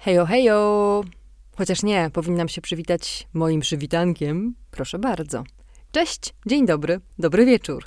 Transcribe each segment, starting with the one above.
Hejo, hejo! Chociaż nie, powinnam się przywitać moim przywitankiem. Proszę bardzo. Cześć, dzień dobry, dobry wieczór.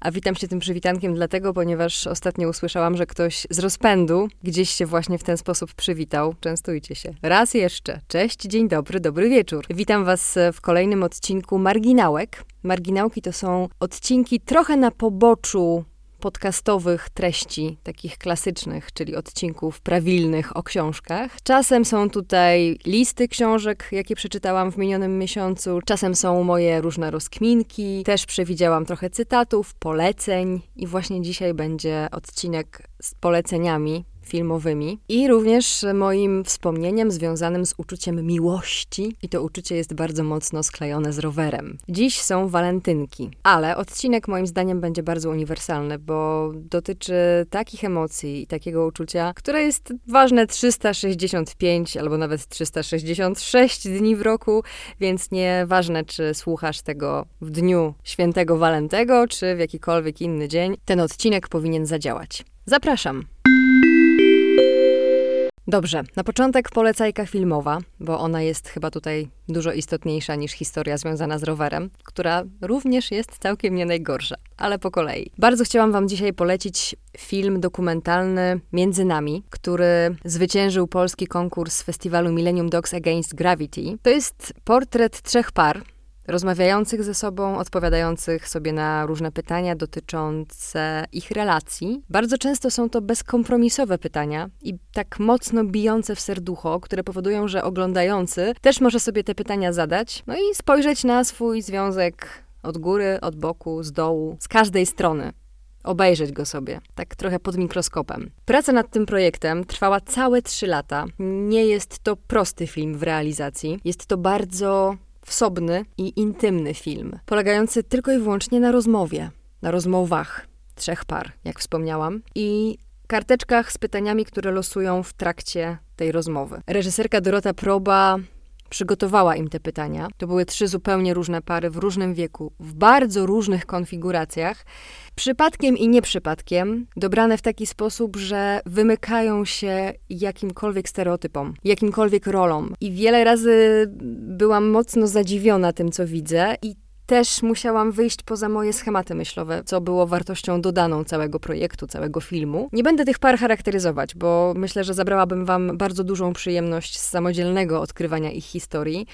A witam się tym przywitankiem dlatego, ponieważ ostatnio usłyszałam, że ktoś z rozpędu gdzieś się właśnie w ten sposób przywitał. Częstujcie się. Raz jeszcze. Cześć, dzień dobry, dobry wieczór. Witam Was w kolejnym odcinku Marginałek. Marginałki to są odcinki trochę na poboczu podcastowych treści, takich klasycznych, czyli odcinków prawilnych o książkach. Czasem są tutaj listy książek, jakie przeczytałam w minionym miesiącu, czasem są moje różne rozkminki, też przewidziałam trochę cytatów, poleceń i właśnie dzisiaj będzie odcinek z poleceniami filmowymi i również moim wspomnieniem związanym z uczuciem miłości i to uczucie jest bardzo mocno sklejone z rowerem. Dziś są walentynki, ale odcinek moim zdaniem będzie bardzo uniwersalny, bo dotyczy takich emocji i takiego uczucia, które jest ważne 365 albo nawet 366 dni w roku, więc nieważne czy słuchasz tego w dniu świętego Walentego, czy w jakikolwiek inny dzień, ten odcinek powinien zadziałać. Zapraszam! Dobrze, na początek polecajka filmowa, bo ona jest chyba tutaj dużo istotniejsza niż historia związana z rowerem, która również jest całkiem nie najgorsza, ale po kolei. Bardzo chciałam Wam dzisiaj polecić film dokumentalny Między Nami, który zwyciężył polski konkurs festiwalu Millennium Dogs Against Gravity. To jest portret trzech par, rozmawiających ze sobą, odpowiadających sobie na różne pytania dotyczące ich relacji. Bardzo często są to bezkompromisowe pytania i tak mocno bijące w serducho, które powodują, że oglądający też może sobie te pytania zadać, no i spojrzeć na swój związek od góry, od boku, z dołu, z każdej strony obejrzeć go sobie, tak trochę pod mikroskopem. Praca nad tym projektem trwała całe trzy lata. Nie jest to prosty film w realizacji. Jest to bardzo wsobny i intymny film, polegający tylko i wyłącznie na rozmowie, na rozmowach trzech par, jak wspomniałam, i karteczkach z pytaniami, które losują w trakcie tej rozmowy. Reżyserka Dorota Proba przygotowała im te pytania. To były trzy zupełnie różne pary w różnym wieku, w bardzo różnych konfiguracjach. Przypadkiem i nieprzypadkiem dobrane w taki sposób, że wymykają się jakimkolwiek stereotypom, jakimkolwiek rolom. I wiele razy byłam mocno zadziwiona tym, co widzę, i też musiałam wyjść poza moje schematy myślowe, co było wartością dodaną całego projektu, całego filmu. Nie będę tych par charakteryzować, bo myślę, że zabrałabym wam bardzo dużą przyjemność z samodzielnego odkrywania ich historii,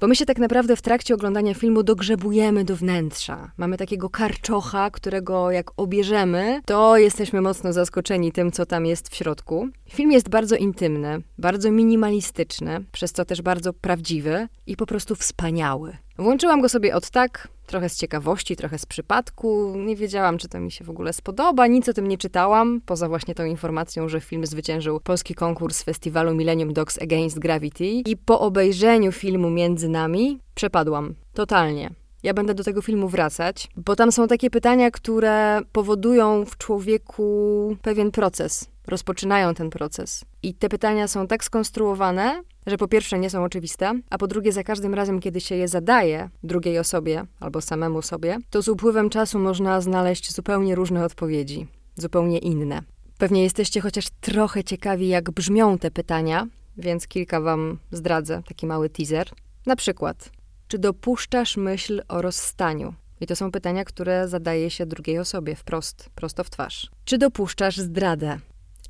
bo my się tak naprawdę w trakcie oglądania filmu dogrzebujemy do wnętrza. Mamy takiego karczocha, którego jak obierzemy, to jesteśmy mocno zaskoczeni tym, co tam jest w środku. Film jest bardzo intymny, bardzo minimalistyczny, przez co też bardzo prawdziwy i po prostu wspaniały. Włączyłam go sobie od tak, trochę z ciekawości, trochę z przypadku. Nie wiedziałam, czy to mi się w ogóle spodoba, nic o tym nie czytałam, poza właśnie tą informacją, że film zwyciężył polski konkurs festiwalu Millennium Dogs Against Gravity. I po obejrzeniu filmu Między Nami przepadłam. Totalnie. Ja będę do tego filmu wracać, bo tam są takie pytania, które powodują w człowieku pewien proces, rozpoczynają ten proces. I te pytania są tak skonstruowane, że po pierwsze nie są oczywiste, a po drugie za każdym razem, kiedy się je zadaje drugiej osobie albo samemu sobie, to z upływem czasu można znaleźć zupełnie różne odpowiedzi, zupełnie inne. Pewnie jesteście chociaż trochę ciekawi, jak brzmią te pytania, więc kilka wam zdradzę, taki mały teaser. Na przykład, czy dopuszczasz myśl o rozstaniu? I to są pytania, które zadaje się drugiej osobie wprost, prosto w twarz. Czy dopuszczasz zdradę?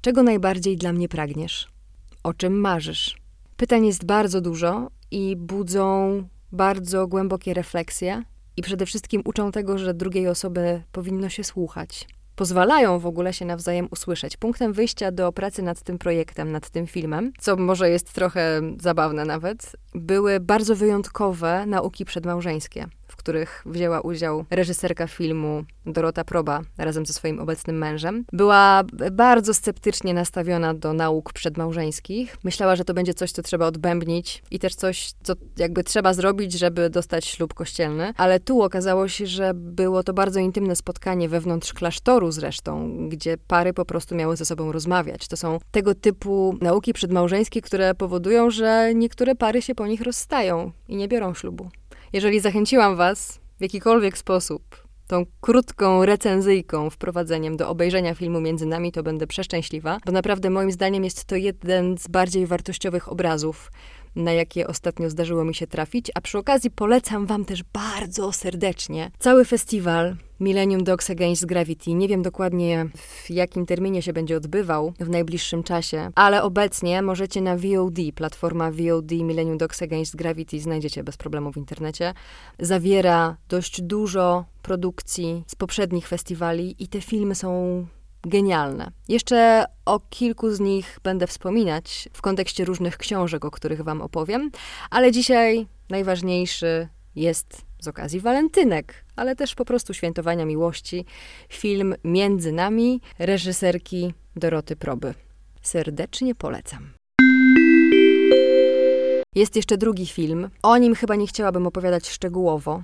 Czego najbardziej dla mnie pragniesz? O czym marzysz? Pytań jest bardzo dużo i budzą bardzo głębokie refleksje i przede wszystkim uczą tego, że drugiej osoby powinno się słuchać. Pozwalają w ogóle się nawzajem usłyszeć. Punktem wyjścia do pracy nad tym projektem, nad tym filmem, co może jest trochę zabawne nawet, były bardzo wyjątkowe nauki przedmałżeńskie których wzięła udział reżyserka filmu Dorota Proba razem ze swoim obecnym mężem, była bardzo sceptycznie nastawiona do nauk przedmałżeńskich. Myślała, że to będzie coś, co trzeba odbębnić i też coś, co jakby trzeba zrobić, żeby dostać ślub kościelny. Ale tu okazało się, że było to bardzo intymne spotkanie wewnątrz klasztoru zresztą, gdzie pary po prostu miały ze sobą rozmawiać. To są tego typu nauki przedmałżeńskie, które powodują, że niektóre pary się po nich rozstają i nie biorą ślubu. Jeżeli zachęciłam Was w jakikolwiek sposób tą krótką recenzyjką, wprowadzeniem do obejrzenia filmu między nami, to będę przeszczęśliwa, bo naprawdę moim zdaniem jest to jeden z bardziej wartościowych obrazów na jakie ostatnio zdarzyło mi się trafić, a przy okazji polecam Wam też bardzo serdecznie cały festiwal Millennium Dogs Against Gravity. Nie wiem dokładnie w jakim terminie się będzie odbywał w najbliższym czasie, ale obecnie możecie na VOD, platforma VOD Millennium Dogs Against Gravity znajdziecie bez problemu w internecie. Zawiera dość dużo produkcji z poprzednich festiwali i te filmy są genialne. Jeszcze o kilku z nich będę wspominać w kontekście różnych książek, o których Wam opowiem, ale dzisiaj najważniejszy jest z okazji walentynek, ale też po prostu świętowania miłości, film Między nami reżyserki Doroty Proby. Serdecznie polecam. Jest jeszcze drugi film. O nim chyba nie chciałabym opowiadać szczegółowo,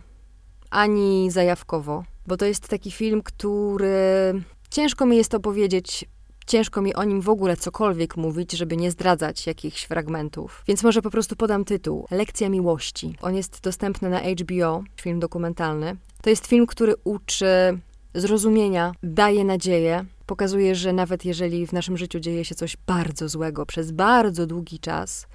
ani zajawkowo, bo to jest taki film, który Ciężko mi jest to powiedzieć, ciężko mi o nim w ogóle cokolwiek mówić, żeby nie zdradzać jakichś fragmentów. Więc może po prostu podam tytuł. Lekcja miłości. On jest dostępny na HBO, film dokumentalny. To jest film, który uczy zrozumienia, daje nadzieję, pokazuje, że nawet jeżeli w naszym życiu dzieje się coś bardzo złego przez bardzo długi czas,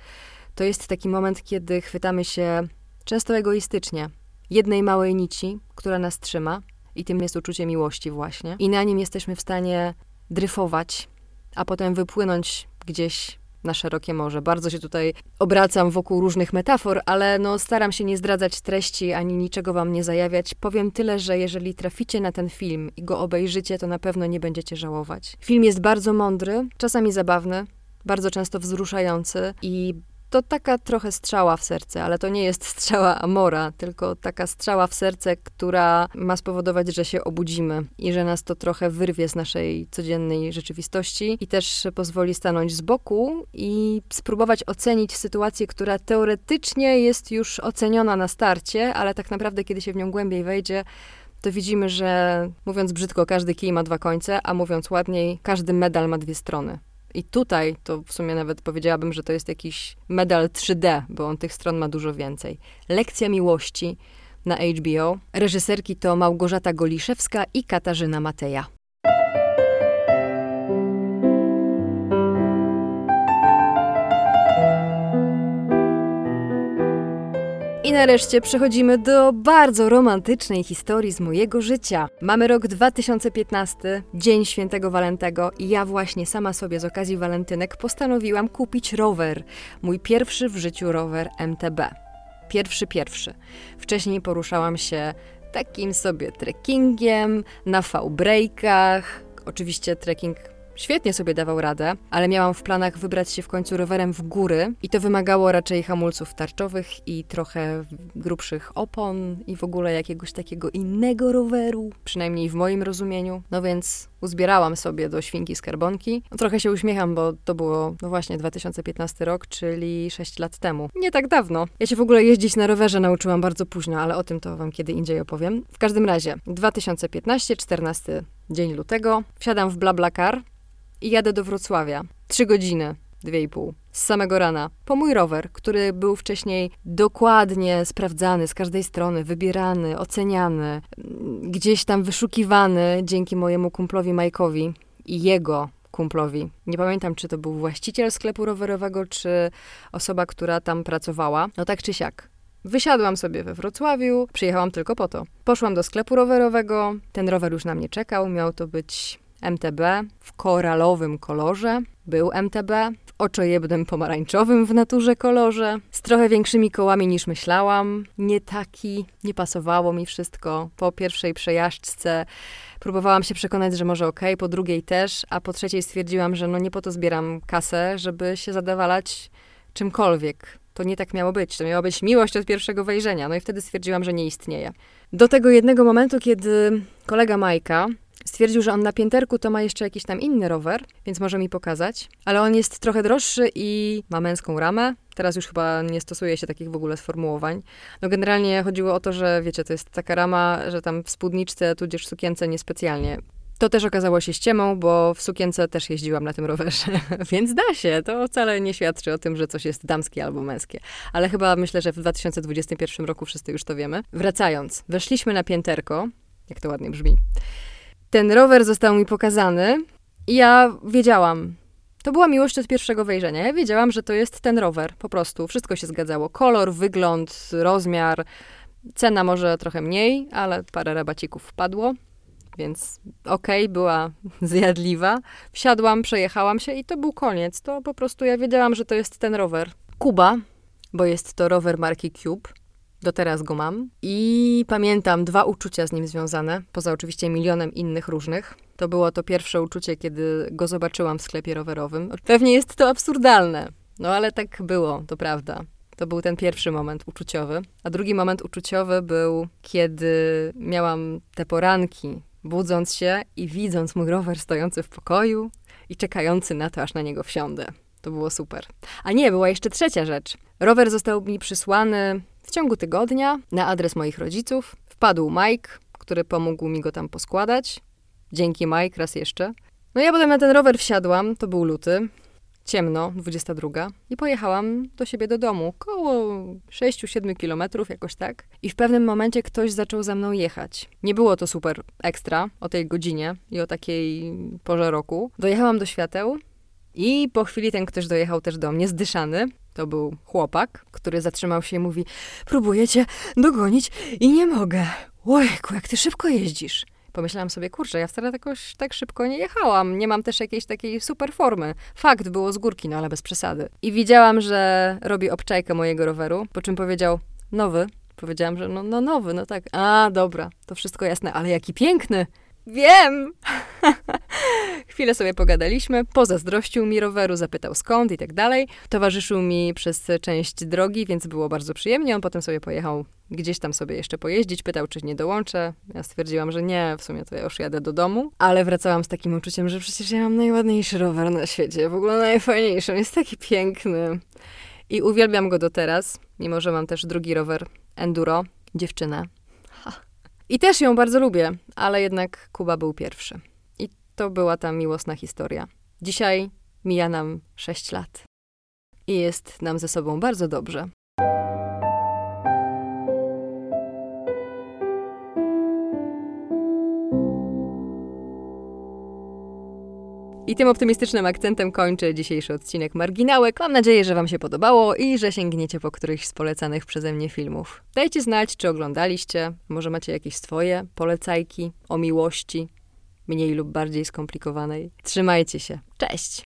to jest taki moment, kiedy chwytamy się często egoistycznie jednej małej nici, która nas trzyma, i tym jest uczucie miłości właśnie. I na nim jesteśmy w stanie dryfować, a potem wypłynąć gdzieś na szerokie morze. Bardzo się tutaj obracam wokół różnych metafor, ale no staram się nie zdradzać treści ani niczego wam nie zajawiać. Powiem tyle, że jeżeli traficie na ten film i go obejrzycie, to na pewno nie będziecie żałować. Film jest bardzo mądry, czasami zabawny, bardzo często wzruszający i to taka trochę strzała w serce, ale to nie jest strzała Amora, tylko taka strzała w serce, która ma spowodować, że się obudzimy i że nas to trochę wyrwie z naszej codziennej rzeczywistości i też pozwoli stanąć z boku i spróbować ocenić sytuację, która teoretycznie jest już oceniona na starcie, ale tak naprawdę, kiedy się w nią głębiej wejdzie, to widzimy, że mówiąc brzydko, każdy kij ma dwa końce, a mówiąc ładniej, każdy medal ma dwie strony. I tutaj to w sumie nawet powiedziałabym, że to jest jakiś medal 3D, bo on tych stron ma dużo więcej. Lekcja miłości na HBO. Reżyserki to Małgorzata Goliszewska i Katarzyna Mateja. I nareszcie przechodzimy do bardzo romantycznej historii z mojego życia. Mamy rok 2015, Dzień Świętego Walentego i ja właśnie sama sobie z okazji walentynek postanowiłam kupić rower. Mój pierwszy w życiu rower MTB. Pierwszy, pierwszy. Wcześniej poruszałam się takim sobie trekkingiem, na V-breakach. Oczywiście trekking Świetnie sobie dawał radę, ale miałam w planach wybrać się w końcu rowerem w góry i to wymagało raczej hamulców tarczowych i trochę grubszych opon i w ogóle jakiegoś takiego innego roweru, przynajmniej w moim rozumieniu. No więc uzbierałam sobie do świnki skarbonki. No, trochę się uśmiecham, bo to było, no właśnie, 2015 rok, czyli 6 lat temu. Nie tak dawno. Ja się w ogóle jeździć na rowerze nauczyłam bardzo późno, ale o tym to wam kiedy indziej opowiem. W każdym razie, 2015, 14 dzień lutego, wsiadam w BlaBlaCar, i jadę do Wrocławia. Trzy godziny, dwie i pół. Z samego rana. Po mój rower, który był wcześniej dokładnie sprawdzany z każdej strony, wybierany, oceniany, gdzieś tam wyszukiwany dzięki mojemu kumplowi Majkowi i jego kumplowi. Nie pamiętam, czy to był właściciel sklepu rowerowego, czy osoba, która tam pracowała. No tak czy siak. Wysiadłam sobie we Wrocławiu, przyjechałam tylko po to. Poszłam do sklepu rowerowego, ten rower już na mnie czekał, miał to być MTB w koralowym kolorze. Był MTB w oczojebnym pomarańczowym w naturze kolorze, z trochę większymi kołami niż myślałam. Nie taki, nie pasowało mi wszystko. Po pierwszej przejażdżce próbowałam się przekonać, że może ok, po drugiej też, a po trzeciej stwierdziłam, że no nie po to zbieram kasę, żeby się zadawalać czymkolwiek. To nie tak miało być. To miała być miłość od pierwszego wejrzenia. No i wtedy stwierdziłam, że nie istnieje. Do tego jednego momentu, kiedy kolega Majka, Stwierdził, że on na pięterku to ma jeszcze jakiś tam inny rower, więc może mi pokazać. Ale on jest trochę droższy i ma męską ramę. Teraz już chyba nie stosuje się takich w ogóle sformułowań. No generalnie chodziło o to, że wiecie, to jest taka rama, że tam w spódniczce tudzież sukience niespecjalnie. To też okazało się ściemą, bo w sukience też jeździłam na tym rowerze, więc da się. To wcale nie świadczy o tym, że coś jest damskie albo męskie. Ale chyba myślę, że w 2021 roku wszyscy już to wiemy. Wracając, weszliśmy na pięterko, jak to ładnie brzmi. Ten rower został mi pokazany i ja wiedziałam, to była miłość od pierwszego wejrzenia. Ja wiedziałam, że to jest ten rower, po prostu. Wszystko się zgadzało. Kolor, wygląd, rozmiar. Cena może trochę mniej, ale parę rabacików wpadło, więc okej, okay, była zjadliwa. Wsiadłam, przejechałam się i to był koniec. To po prostu ja wiedziałam, że to jest ten rower. Kuba, bo jest to rower marki Cube. Do teraz go mam. I pamiętam dwa uczucia z nim związane, poza oczywiście milionem innych różnych. To było to pierwsze uczucie, kiedy go zobaczyłam w sklepie rowerowym. Pewnie jest to absurdalne, no ale tak było, to prawda. To był ten pierwszy moment uczuciowy. A drugi moment uczuciowy był, kiedy miałam te poranki, budząc się i widząc mój rower stojący w pokoju i czekający na to, aż na niego wsiądę. To było super. A nie, była jeszcze trzecia rzecz. Rower został mi przysłany w ciągu tygodnia na adres moich rodziców. Wpadł Mike, który pomógł mi go tam poskładać. Dzięki Mike raz jeszcze. No ja potem na ten rower wsiadłam, to był luty, ciemno, 22, i pojechałam do siebie do domu, koło 6-7 kilometrów, jakoś tak. I w pewnym momencie ktoś zaczął za mną jechać. Nie było to super ekstra o tej godzinie i o takiej porze roku. Dojechałam do świateł i po chwili ten ktoś dojechał też do mnie, zdyszany. To był chłopak, który zatrzymał się i mówi: Próbuję cię dogonić i nie mogę. Ojku, jak ty szybko jeździsz. Pomyślałam sobie, kurczę, ja wcale jakoś tak szybko nie jechałam. Nie mam też jakiejś takiej super formy. Fakt, było z górki, no ale bez przesady. I widziałam, że robi obczajkę mojego roweru, po czym powiedział, nowy. Powiedziałam, że no, no nowy, no tak. A, dobra, to wszystko jasne, ale jaki piękny. Wiem! Chwilę sobie pogadaliśmy, pozazdrościł mi roweru, zapytał skąd i tak dalej. Towarzyszył mi przez część drogi, więc było bardzo przyjemnie. On potem sobie pojechał gdzieś tam sobie jeszcze pojeździć, pytał, czy nie dołączę. Ja stwierdziłam, że nie, w sumie to ja już jadę do domu, ale wracałam z takim uczuciem, że przecież ja mam najładniejszy rower na świecie, w ogóle najfajniejszy, jest taki piękny. I uwielbiam go do teraz, mimo że mam też drugi rower Enduro, dziewczynę. I też ją bardzo lubię, ale jednak Kuba był pierwszy. I to była ta miłosna historia. Dzisiaj mija nam 6 lat. I jest nam ze sobą bardzo dobrze. I tym optymistycznym akcentem kończę dzisiejszy odcinek Marginałek. Mam nadzieję, że Wam się podobało i że sięgniecie po którychś z polecanych przeze mnie filmów. Dajcie znać, czy oglądaliście, może macie jakieś swoje polecajki o miłości, mniej lub bardziej skomplikowanej. Trzymajcie się. Cześć!